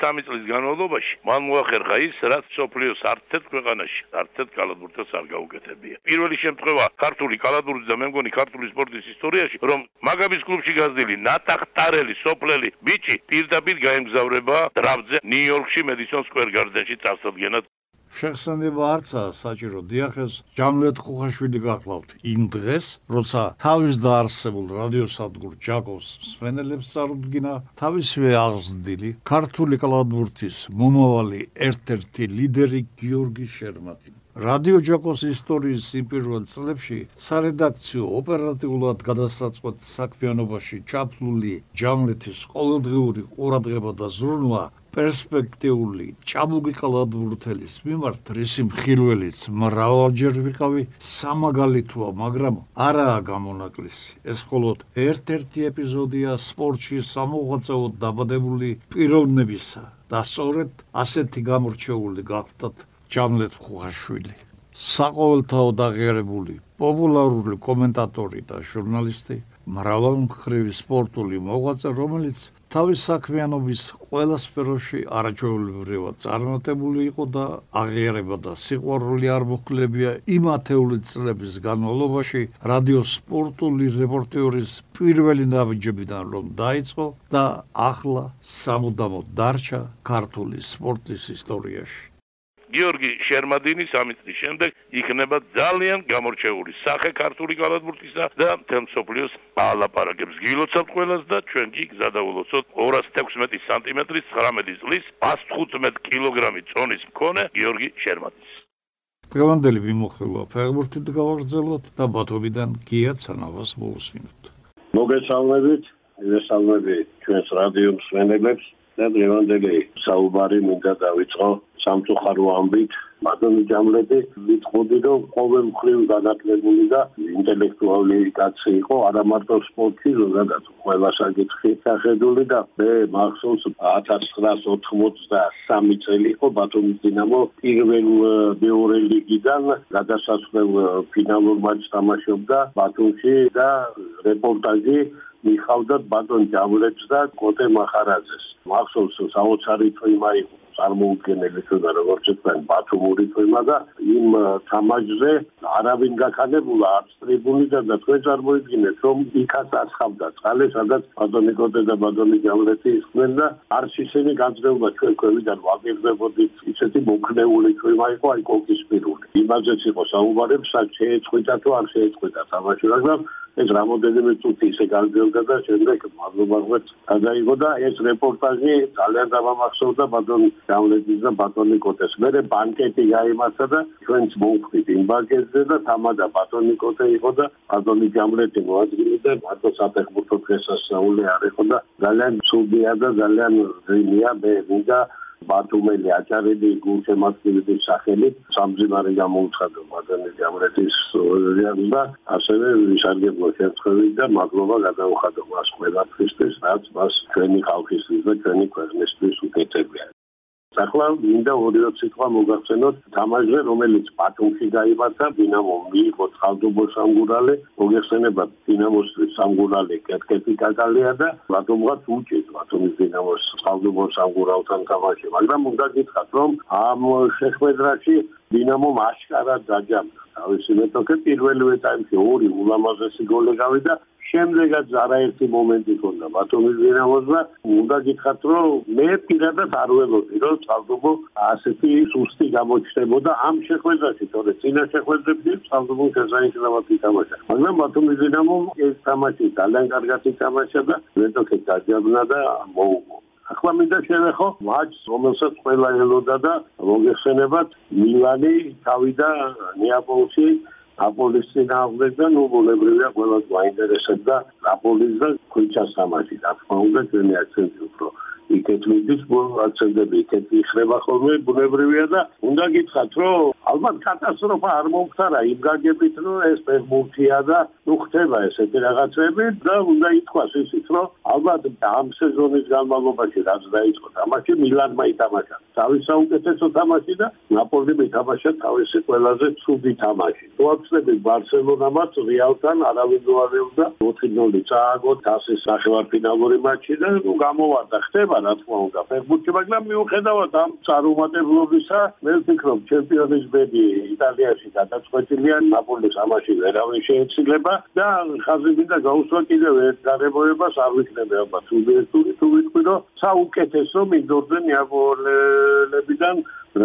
სამი წლის განმავლობაში მან მოახერხა ის, რაც სოფლიოს არცეთ ქვეყანაში, არცეთ კალათბურთელს არ გაუკეთებია. პირველი შემთხვევა ქართული კალათბურთის და მე მგონი ქართული სპორტის ისტორიაში, რომ მაგაბის კლუბში გაზრდილი ნატახტარელი სოფლელი ბიჭი პირდაპირ გაემგზავრება დრაფტზე ნიუ-იორკში მედისონ სკვერ გარდენში წარსადგენად შეხსენება არცა საჭირო დიახეს ჯამლეთ ხუხაშვილი გახლავთ იმ დღეს როცა თავის დაარსებულ რადიოსადგურ ჯაკოს სვენელებს წარუდგინა თავისივე აღზრდილი ქართული კალათბურთის მომავალი ერთ-ერთი ლიდერი გიორგი შერმატინი რადიო ჯაკოს ისტორიის პირველ წლებში სარედაქციო ოპერატიულად გადასაწყვეტ საქმიანობაში ჩაფლული ჯამლეთის ყოველდღიური ყურადღება და ზრუნვა პერსპექტიული ჭაბუგი კალათბურთელის მიმართ რისი მხილველიც მრავალჯერ ვიყავი სამაგალითოა მაგრამ არაა გამონაკლისი ეს მხოლოდ ერთ-ერთი ეპიზოდია სპორტში სამოღვაწეო დაბადებული პიროვნებისა. და სწორედ ასეთი გამორჩეული გახდათ ჯამლეთ ხუხაშვილი საყოველთაო დაღიარებული პოპულარული კომენტატორი და ჟურნალისტი მრავალმხრივი სპორტული მოღვაწე რომელიც თავის საქმიანობის ყველა სფეროში არაჩვეულებრივად წარმატებული იყო და აღიარება და სიყვარული არ მოხლებია იმ ათეული წლების განმავლობაში რადიო სპორტული რეპორტიორის პირველი ნაბიჯებიდან რომ დაიწყო და ახლა სამუდამოდ დარჩა ქართული სპორტის ისტორიაში გიორგი შერმადინის ამის შემდეგ იქნება ძალიან გამორჩეული სახე ქართული კალათბურთისა და თემსოფლიოს ალაპარაკებს გილოცავთ ყველას და ჩვენ კი გზადაულოცოთ 216 სანტიმეტრის 19 წლის 115 კილოგრამი წონის მქონე გიორგი შერმადინს დღევანდელი მიმოხილვა ფეხბურთით გავაგრძელოთ და ბათუმიდან გია ცანავას მოусმინოთ მოგესალმებით მოგესალმები ჩვენს რადიო მსმენელებს და დღევანდელი საუბარი მინდა დავიწყო სამწუხარო ამბით მადონი ჯამლები ვიტყოდი რომ ყოველ მხრივ განათლებული და ინტელექტუალური კაცი იყო არა მარტო სპორტში ზოგადად ყველა საკითხი შეხედული და მე მახსოვს 1983 წელი იყო ბათუმის დინამო პირველ მეორე ლიგიდან გადასასვლელ ფინალურ მატჩს თამაშობდა ბათუმში და რეპორტაჟი მიხავდა ბატონ ჯამლებს და კოტე მახარაძეს. მახსოვს საოცარი თემა იყო წარმოუდგენელი თუნდა როგორც თქვენ ბათუმური თემა და იმ თამაშზე არავინ გაქანებულა არც ტრიბუნიდან და თქვენ წარმოიდგინეთ რომ იქაც ასხავდა წყალე სადაც ბატონიკოტე და ბატონი ჯავლეთი ისხდნენ და არც ისინი განძრეულობა ჩვენ ქვევიდან ვაგებდებოდით ისეთი მოქნეული თემა იყო აი კოკის პირული იმაზეც იყო საუბარი სად შეეწყვიტა თუ არ შეეწყვიტა თამაში მაგრამ ეს რამოდენიმე წუთი ისე განძელდა და შემდეგ მადლობა ღმერთს გადაიღო და ეს რეპორტაჟი ძალიან დამამახსოვრდა ბატონ ჯავლეთის და ბატონი კოტეს. მე ბანკეტი გაიმართა და ჩვენც მოვხდით იმ ბანკეტზე და თამადა ბატონი კოტე იყო და ბატონი ჯავლეთი მოაძგილი და მარტო საფეხბურთო დღესასწაული არ იყო და ძალიან ცუდია და ძალიან ძვირია მე მინდა ბათუმელი აჭარები გულშემატკივრების სახელით სამძიმარი გამოუცხადა მადანი ჯამრეთის რეალს და ასევე ვისარგებლო შემთხვევით და მადლობა გადაუხადო მას ყველაფრისთვის რაც მას ჩვენი ხალხისთვის და ჩვენი ქვეყნისთვის უკეთებია ახლა მინდა ორივე სიტყვა მოგახსენოთ თამაშზე რომელიც ბათუმში გაიმართა დინამო მიიღო წყალდუბო სამგურალე მოგეხსენება დინამოს სამგურალე კეთკეთი კაკალია და ბათუმღაც უჭირს ბათუმის დინამოს წყალდუბო სამგურალთან თამაში. მაგრამ უნდა გითხრათ რომ ამ შეხვედრაში დინამო აშკარად დაჯამდა თავისი მეტოქე პირველივე ტაიმში ორი ულამაზესი გოლი გავიდა შემდეგაც არაერთი მომენტი ქონდა ბათუმის დინამოს და უნდა გითხრათ რომ მე პირადად არ ველოდი რომ წალდობო ასეთი სუსტი გამოჩნდებოდა ამ შეხვედრაში თორე წინა შეხვედრებში წალდობო შესანიშნავად ითამაშა. მაგრამ ბათუმის დინამომ ეს თამაში ძალიან კარგად ითამაშა და მეტოქე დაჯაბნა და მოუგო. ახლა მინდა შევეხო მატჩს რომელსაც ყველა ელოდა და მოგეხსენებათ მილანი თავიდა ნეაპოლში აპოლის წინააღმდეგ და ნუ მოლებრივია ყველა გვაინტერესებდა აპოლის და ქუჩას თამაში და თქმა უნდა ჩვენი აქცენტი უფრო იქეთ მიდის აქცენტები იქეთ იხრება ხოლმე ბუნებრივია და უნდა გითხრათ რომ ალბათ კატასტროფა არ მომხდარა იმ გაგებით რომ ეს ფეხბურთია და ნუ ხდება ესეთი რაღაცები და უნდა ითქვას ისიც რომ ალბათ ამ სეზონის განმავლობაში რაც დაიწყო თამაში მილანმა ითამაშა. თავის საუკეთესო თამაში და ნაპოლიმ ითამაშა თავისი ყველაზე ცუდი თამაში. თუმცა ბარსელონამაც რეალთან არავინ მოარევდა 4-0 წააგო თასის სახელმწიფო მატჩი და ნუ გამოვარდა ხდება რა თქმა უნდა ფეხბურთი მაგრამ მიუხედავად ამ წარუმატებლობისა მე ვფიქრობ ჩემპიონის ბედი იტალიაში გადაწყვეტილია ნაპოლის ამაში ვერავინ შეეცილება და ხაზი მინდა გაუსვა კიდევ ერთ გარემოებას არ ვიქნები ალბათ სუბიექტური თუ ვიტყვი რომ საუკეთესო მინდორზე ნეაპოლებიდან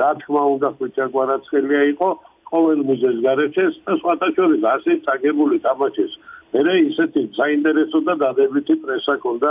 რა თქმა უნდა ხუჭა კვარაცხელია იყო ყოველ მიზეს გარეჩეს და სხვათა შორის ასე წაგებული თამაშის მე ისეთი საინტერესო და დადებითი პრესა ქონდა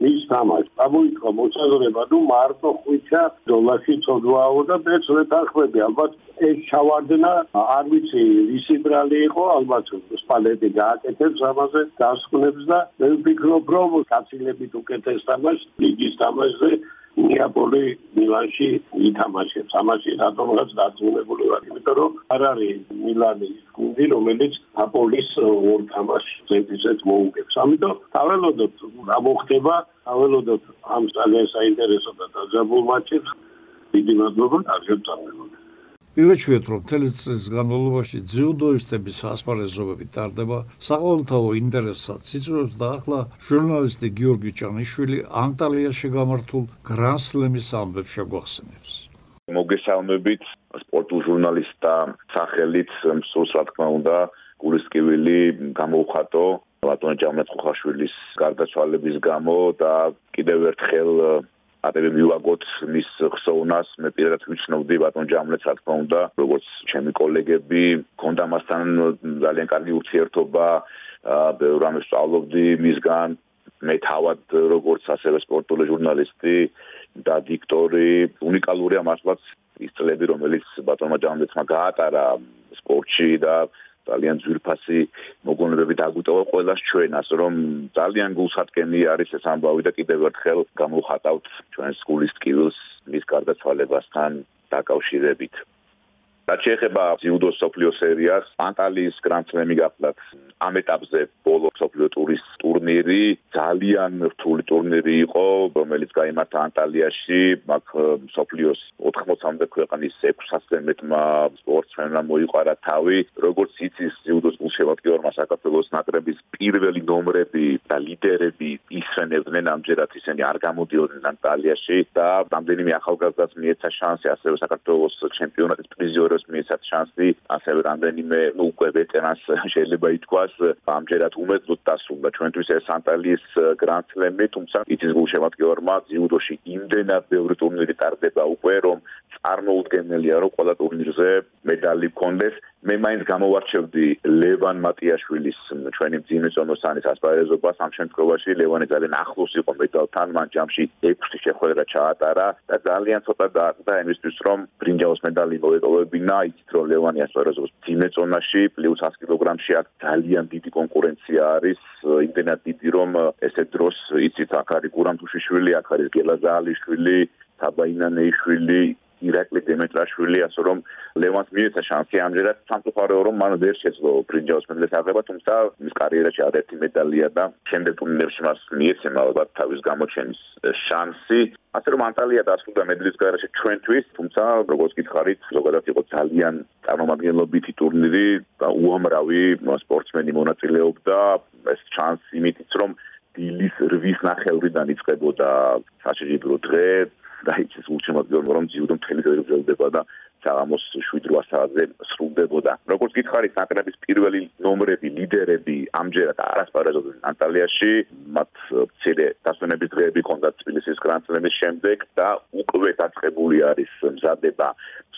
ის თამაში. ამოიქო მოწაზრება, ნუ მარტო ხვიჩა დოლარში წოდვაო და მეც ვეთანხმები, ალბათ ეს ჩავარდნა, არ ვიცი, ვისი ბრალი იყო, ალბათ სპალეტი გააკეთებს ამაზე დასკვნებს და მე ვფიქრობ, რომ კაცილებით უკეთეს თამაშს ლიგის თამაშზე ნეაპოლი მილანში ითამაშებს. ამაში რატომღაც დაწუნებული ვარ, იმიტომ რომ არ არის მილანის გუნდი, რომელიც ნაპოლის ორ თამაშს ზედიზედ მოუგებს. ამიტომ დაველოდოთ რა მოხდება, დაველოდოთ ამ ძალიან საინტერესო და დაძაბულ მატჩებს. დიდი მადლობა, კარგად წამებოთ. მივეჩვიეთ რომ მთელი წლის განმავლობაში ძიუდოისტების ასპარეზობები ტარდება საყოველთაო ინტერესსაც იწვევს და ახლა ჟურნალისტი გიორგი ჭანიშვილი ანტალიაში გამართულ გრანსლემის ამბებს შეგვახსენებს. მოგესალმებით სპორტულ ჟურნალისტთა სახელით მსურს რა თქმა უნდა გულისკივილი გამოუხატო ბატონ ჯამრაც ხოხაშვილის გარდაცვალების გამო და კიდევ ერთხელ ატები მივაგოთ მის ხსოვნას მე პირადად ვიცნობდი ბატონ ჯამლეც რა თქმა უნდა როგორც ჩემი კოლეგები. ქონდა მასთან ძალიან კარგი ურთიერთობა. ბევრ რამეს სწავლობდი მისგან. მე თავად როგორც ასევე სპორტული ჟურნალისტი და დიქტორი უნიკალურია მართლაც ის წლები რომელიც ბატონმა ჯამლეცმა გაატარა სპორტში და ძალიან ძვირფასი მოგონებები დაგვიტოვა ყველას ჩვენას რომ ძალიან გულსატკენი არის ეს ამბავი და კიდევ ერთხელ გამოვხატავთ ჩვენს გულის ტკივილს მის გარდაცვალებასთან დაკავშირებით რაც შეეხება ძიუდოს სოფლიო სერიას, ანტალიის გრანდსლემი გახლავთ ამ ეტაპზე ბოლო სოფლიო ტურის ტურნირი ძალიან რთული ტურნირი იყო, რომელიც გამართა ანტალიაში, მაგ სოფლიოს 80-მდე ქვეყნის 600-ზე მეტმა სპორტსმენმა მოიყარა თავი, როგორც იცის ძიუდოს გულშემატკივრმა საქართველოს ნაკრების პირველი ნომრები და ლიდერები ისვენებდნენ ამჯერად ისინი არ გამოდიოდნენ ანტალიაში და რამდენიმე ახალგაზრდას მიეცა შანსი ასევე საქართველოს ჩემპიონატის პრიზიორ მოგზაურებს მიეცათ შანსი ასევე რამდენიმე ну უკვე ვეტერანს შეიძლება ითქვას ამჯერად უმეძლოდ დასრულდა. ჩვენთვის ეს ანტალიის გრან სლემი თუმცა იცის გულშემატკივარმა ძიუდოში იმდენად ბევრი ტურნირი ტარდება უკვე რომ წარმოუდგენელია რომ ყველა ტურნირზე მედალი გქონდეს მე მაინც გამოვარჩევდი ლევან მატიაშვილის ჩვენი მძიმე წონოსანის ასპარეზობას. ამ შემთხვევაში ლევანი ძალიან ახლოს იყო მედალთან მან ჯამში 6 შეხვედრა ჩაატარა და ძალიან ცოტა დააყდა იმისთვის რომ ბრინჯაოს მედალი მოეტოვებინა იცით რომ ლევანი ასპარეზობს მძიმე წონაში პლუს 100 კილოგრამში აქ ძალიან დიდი კონკურენცია არის. იმდენად დიდი რომ ესე დროს იცით აქ არის გურამ თუშიშვილი აქ არის გელაზაალიშვილი თაბაინანეიშვილი ირაკლი დემეტრაშვილი ასე რომ ლევანს მიეცა შანსი ამჯერად. სამწუხაროა რომ მან ვერ შეძლო ბრინჯაოს მედლის აღება თუმცა მის კარიერაში არაერთი მედალია და შემდეგ ტურნირებში მას მიეცემა ალბათ თავის გამოჩენის შანსი. ასე რომ ანტალია დასრულდა მედლის გარეშე ჩვენთვის თუმცა როგორც გითხარით ზოგადად იყო ძალიან წარმომადგენლობითი ტურნირი და უამრავი სპორტსმენი მონაწილეობდა. ეს შანსი იმითიც რომ დილის 8-ის ნახევრიდან იწყებოდა საჩიბრო დღე და ის ულტიმატუმი რომ ძიუდო მთელი დღე გრძელდება და საღამოს 7-8 საათზე სრულდებოდა. როგორც გითხარით, ნაკრების პირველი ნომრები, ლიდერები ამჯერად არასპარეზობენ ანტალიაში, მათ ცირე დასვენების დღეები ჰქონდათ თბილისის გრანდსლემის შემდეგ და უკვე დაწყებული არის მზადება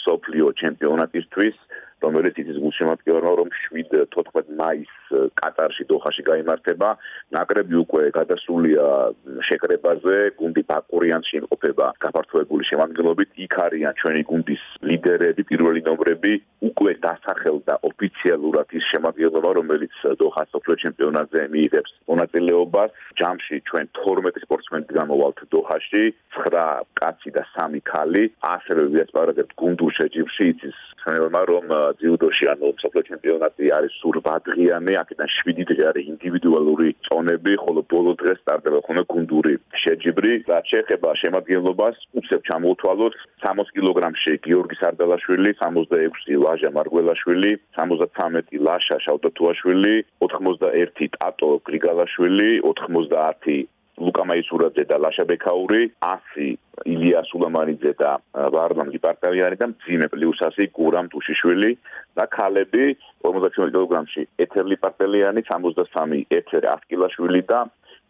სოფლიო ჩემპიონატისთვის რომელიც იცის გულშემატკივარმა რომ 7-14 მაისს კატარში დოხაში გამართება ნაკრები უკვე გადასულია შეკრებაზე. გუნდი ბაკურიანში იმყოფება გაფართოებული შემადგენლობით იქ არიან ჩვენი გუნდის ლიდერები პირველი ნომრები უკვე დასახელდა ოფიციალურად ის შემადგენლობა რომელიც დოხას სოფლიო ჩემპიონატზე მიიღებს მონაწილეობას ჯამში ჩვენ 12 სპორტსმენი გამოვალთ დოხაში 9 კაცი და 3 ქალი. ასევე ვიასპარაგებთ გუნდურ შეჯიბრში იცის ხმევა რომ ძიუდოში ანუ სოფლიო ჩემპიონატი არის სულ 8 დღიანი აქედან 7 დღე არის ინდივიდუალური წონები ხოლო ბოლო დღეს სტარტდება ხოლმე გუნდური შეჯიბრი. რაც შეეხება შემადგენლობას უცებ ჩამოუთვალოთ. 60 კილოგრამში გიორგი სარდალაშვილი 66 ლაჟა მარგველაშვილი 73 ლაშა შავტათუაშვილი 81 ტატო გრიგალაშვილი 90 ლუკა მაისურაძე და ლაშა ბექაური 100 ილია სულამანიძე და ვარლამ გიპარტავიანი და ძიმე პლუს 100 გურამ თუშიშვილი და ქალები 57 კილოგრამში ეთერლი პარტელიანი 63 ეთერ ასკილაშვილი და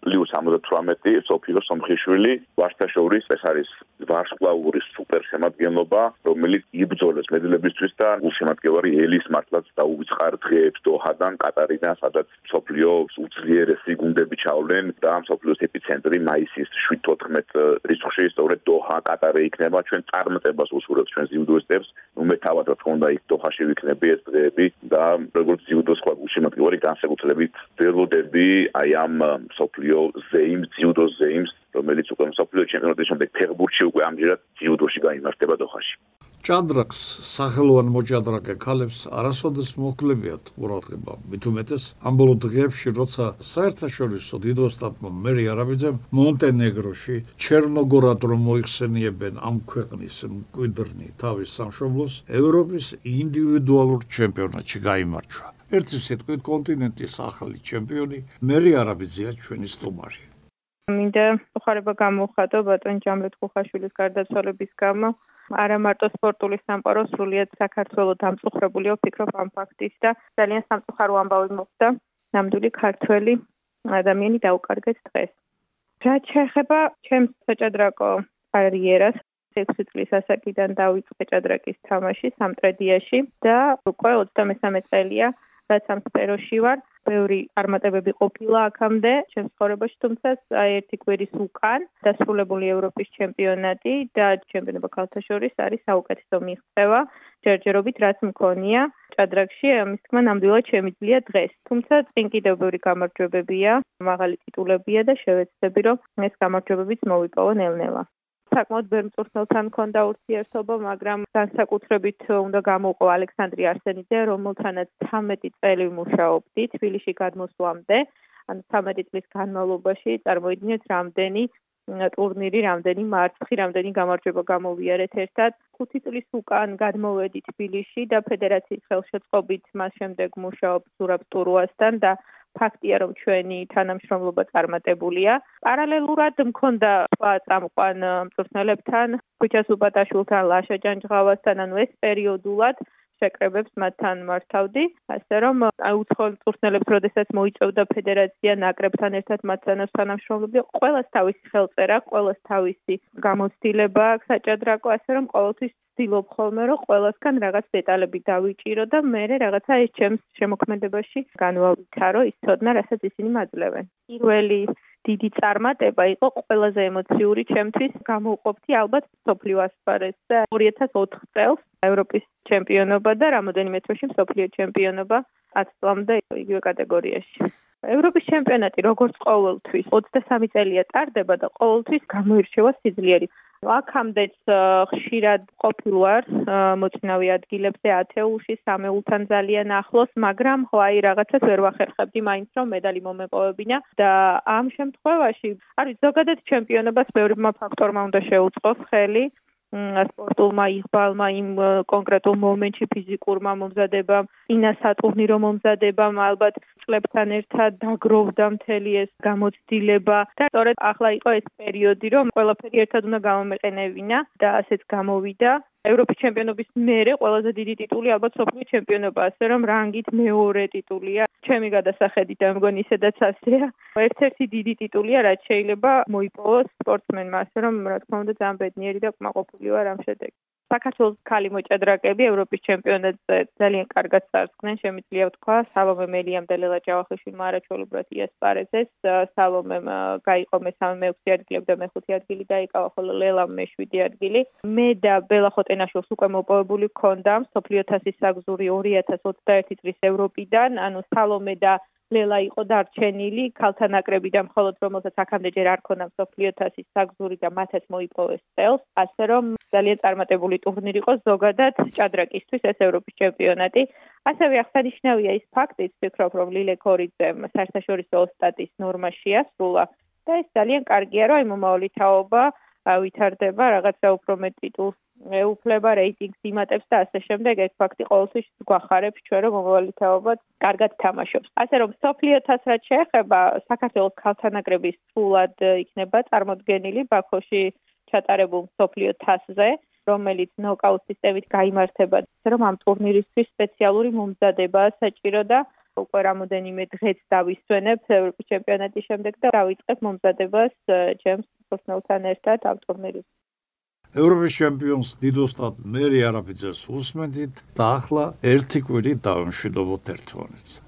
პლუს 78 სოფიო სომხიშვილი ვარშტაშორის ეს არის ვარსკვლავური სუპერ შემადგენლობა რომელიც იბრძოლეს მედლებისთვის და უშემატკივარი ელის მართლაც დაუვიწყარ დღეებს დოჰადან კატარიდან სადაც სოფიო უძლიერესი გუნდები ჩავლენ და სოფიოს ეპიცენტრი მაისის 7-14 რიცხვში სწორედ დოჰა კატარი იქნება. ჩვენ წარმატებას უსურვებთ ჩვენ ზიუდოისტებს ნუ მე თავად რა თქმა უნდა იქ დოჰაში ვიქნები ეს დღეები და როგორც ზიუდოს სხვა უშემატკივარი განსაკუთრებით ველოდები აი ამ სოფიო მსოფლიო ზეიმს ძიუდო ზეიმს რომელიც უკვე მსოფლიო ჩემპიონატის შემდეგ ფეხბურთში უკვე ამჯერად ძიუდოში გამართება დოხაში. ჭადრაკს სახელოვან მოჭადრაკე ქალებს არასოდეს მოქლებიათ ყურადღება. მით უმეტეს ამ ბოლო დღეებში როცა საერთაშორისო დიდ ოსტატმა მერი არაბიძემ მონტენეგროში ჩერნოგორად რომ მოიხსენიებენ ამ ქვეყნის მკვიდრნი თავის სამშობლოს ევროპის ინდივიდუალურ ჩემპიონატში გამარჯვა ერთი სიტყვით კონტინენტის ახალი ჩემპიონი მერი არაბიძეა ჩვენი სტუმარი. მინდა ხარება გამოვხატო ბატონ ჯამრეთ ხუხაშვილის გარდაცვალების გამო არა მარტო სპორტული სამყარო სრულიად საქართველოს დამწუხრებული ვფიქრობ ამ ფაქტის და ძალიან სამწუხარო ამბავი მოხდა ნამდვილი ქართველი ადამიანი დაუკარგეთ დღეს. რაც შეეხება ჩემს საჭადრაკო კარიერას 6 წლის ასაკიდან დავიწყე ჭადრაკის თამაში სამტრედიაში და უკვე 23 წელია რაც ამ სფეროში ვარ, ბევრი წარმატებები ყოფილა აქამდე ჩემს ცხოვრებაში, თუმცა ერთი კვირის უკან დასრულებული ევროპის ჩემპიონატი და ჩემპიონობა ქალთა შორის არის საუკეთესო მიღწევა. ჯერჯერობით რაც მქონია ჭადრაკში, ამის თქმა ნამდვილად შემიძლია დღეს. თუმცა წინ კიდევ ბევრი გამარჯვებებია, მაღალი ტიტულებია და შევეცდები, რომ ეს გამარჯვებებიც მოვიპოვო ნელ-ნელა. საკმაოდ ბევრ მწვრთნელთან მქონდა ურთიერთობა, მაგრამ განსაკუთრებით უნდა გამოვყო ალექსანდრე არსენიძე, რომელთანაც 13 წელი ვმუშაობდი თბილისში გადმოსვლამდე. ან 13 წლის განმავლობაში წარმოიდგინეთ რამდენი ტურნირი, რამდენი მარცხი, რამდენი გამარჯვება გამოვიარეთ ერთად. 5 წლის უკან გადმოვედი თბილისში და ფედერაციის ხელშეწყობით მას შემდეგ მუშაობ ზურაბ ტურუასთან და ფაქტია რომ ჩვენი თანამშრომლობა წარმატებულია. პარალელურად მქონდა სხვა წამყვან მწვრთნელებთან, ქუჩას უბატაშვილთან, ლაშა ჯანჯღავასთან, ანუ ეს პერიოდულად შეკრებებს მათთან მართავდი, ასე რომ უცხოელ მწვრთნელებს, როდესაც მოიწევდა ფედერაცია ნაკრებთან ერთად მათთან თანამშრომლობდი, ყოველას თავისი ხელწერა, ყოველას თავისი გამოცდილება აქვს საჭადრაკო, ასე რომ ყოველთვის ვცდილობ ხოლმე რომ ყველასგან რაღაც დეტალები დავიჭირო და მე რაღაცა ეს ჩემს შემოქმედებაში განვავითარო ის ცოდნა, რასაც ისინი მაძლევენ. პირველი დიდი წარმატება იყო ყველაზე ემოციური ჩემთვის. გამოვყოფთი ალბათ სოფლიო ასპარეზზე 2004 წელს ევროპის ჩემპიონობა და რამოდენიმე თვეში სოფლიო ჩემპიონობა 10 წლამდე იგივე კატეგორიაში. ევროპის ჩემპიონატი როგორც ყოველთვის 23 წელია ტარდება და ყოველთვის გამოირჩევა სიძლიერით. აქამდეც ხშირად ყოფილვარ მოწინავე ადგილებზე ათეულში სამეულთან ძალიან ახლოს, მაგრამ ხო აი რაღაცას ვერ ვახერხებდი მაინც რომ მედალი მომეპოვებინა და ამ შემთხვევაში არის ზოგადად ჩემპიონობას ბევრმა ფაქტორმა უნდა შეუწყოს ხელი. სპორტულმა იღბალმა იმ კონკრეტულ მომენტში ფიზიკურმა მომზადებამ, ინა სატურნირო მომზადებამ ალბათ წლებთან ერთად დაგროვდა მთელი ეს გამოცდილება. და სწორედ ახლა იყო ეს პერიოდი, რომ ყველაფერი ერთად უნდა გამომეყენებინა და ასეც გამოვიდა ევროპის ჩემპიონობის მერე ყველაზე დიდი ტიტული ალბათ სოფლიო ჩემპიონობა, ასე რომ რანგით მეორე ტიტულია. ჩემი გადასახედით, მე მგონი ისედაც ასეა. ერთ-ერთი დიდი ტიტულია, რაც შეიძლება მოიპოვოს სპორტსმენმა, ასე რომ რა თქმა უნდა ძალიან ბედნიერი და კმაყოფილი ვარ ამ შედეგით. საქართველოს ქალი მოჭადრაკეები ევროპის ჩემპიონატზე ძალიან კარგად წარსდგნენ, შემიძლია ვთქვა, სალომე მელიამ და ლელა ჯავახიშვილმა არაჩვეულებრივად იასპარეზეს. სალომემ გაიყო მესამე მეექვსე ადგილები და მეხუთე ადგილი დაიკავა, ხოლო ლელამ მეშვიდე ადგილი. მე და ბელა ხოტენაშვილს უკვე მოპოვებული ქონდა სოფლიო თასის საგზური 2021 წლის ევროპიდან, ანუ სალომე და ლელა იყო დარჩენილი ქალთა ნაკრებიდან მხოლოდ რომელსაც აქამდე ჯერ არ ქონდა სოფლიო თასის საგზური და მათაც მოიპოვეს წელს ასე რომ ძალიან წარმატებული ტურნირი იყო ზოგადად ჭადრაკისთვის ეს ევროპის ჩემპიონატი. ასევე აღსანიშნავია ის ფაქტიც ვფიქრობ რომ ლილე კორიძე საერთაშორისო ოსტატის ნორმაში ასრულა და ეს ძალიან კარგია რომ აი მომავალი თაობა ვითარდება რაღაცა უფრო მეტ ტიტულს ეუფლება რეიტინგს იმატებს და ასე შემდეგ ეს ფაქტი ყოველთვის გვახარებს ჩვენ რომ მომავალი თაობა კარგად თამაშობს. ასე რომ სოფლიოთას რაც შეეხება საქართველოს ქალთანაკრების სულად იქნება წარმოდგენილი ბაქოში ჩატარებულ სოფლიოთასზე რომელიც ნოკაუტ სისტემით გამართება რომ ამ ტურნირისთვის სპეციალური მომზადებაა საჭირო და უკვე რამოდენიმე დღეც დავისვენებ ევროპის ჩემპიონატის შემდეგ და დავიწყებ მომზადებას ჩემს სპორტსმენთან ერთად ამ ტურნირის ევროპის ჩემპიონს დიდოსტად მერი არაფიძეს უსმენთ და ახლა ერთი კვირი დავიმშვიდობოთ ერთმანეთს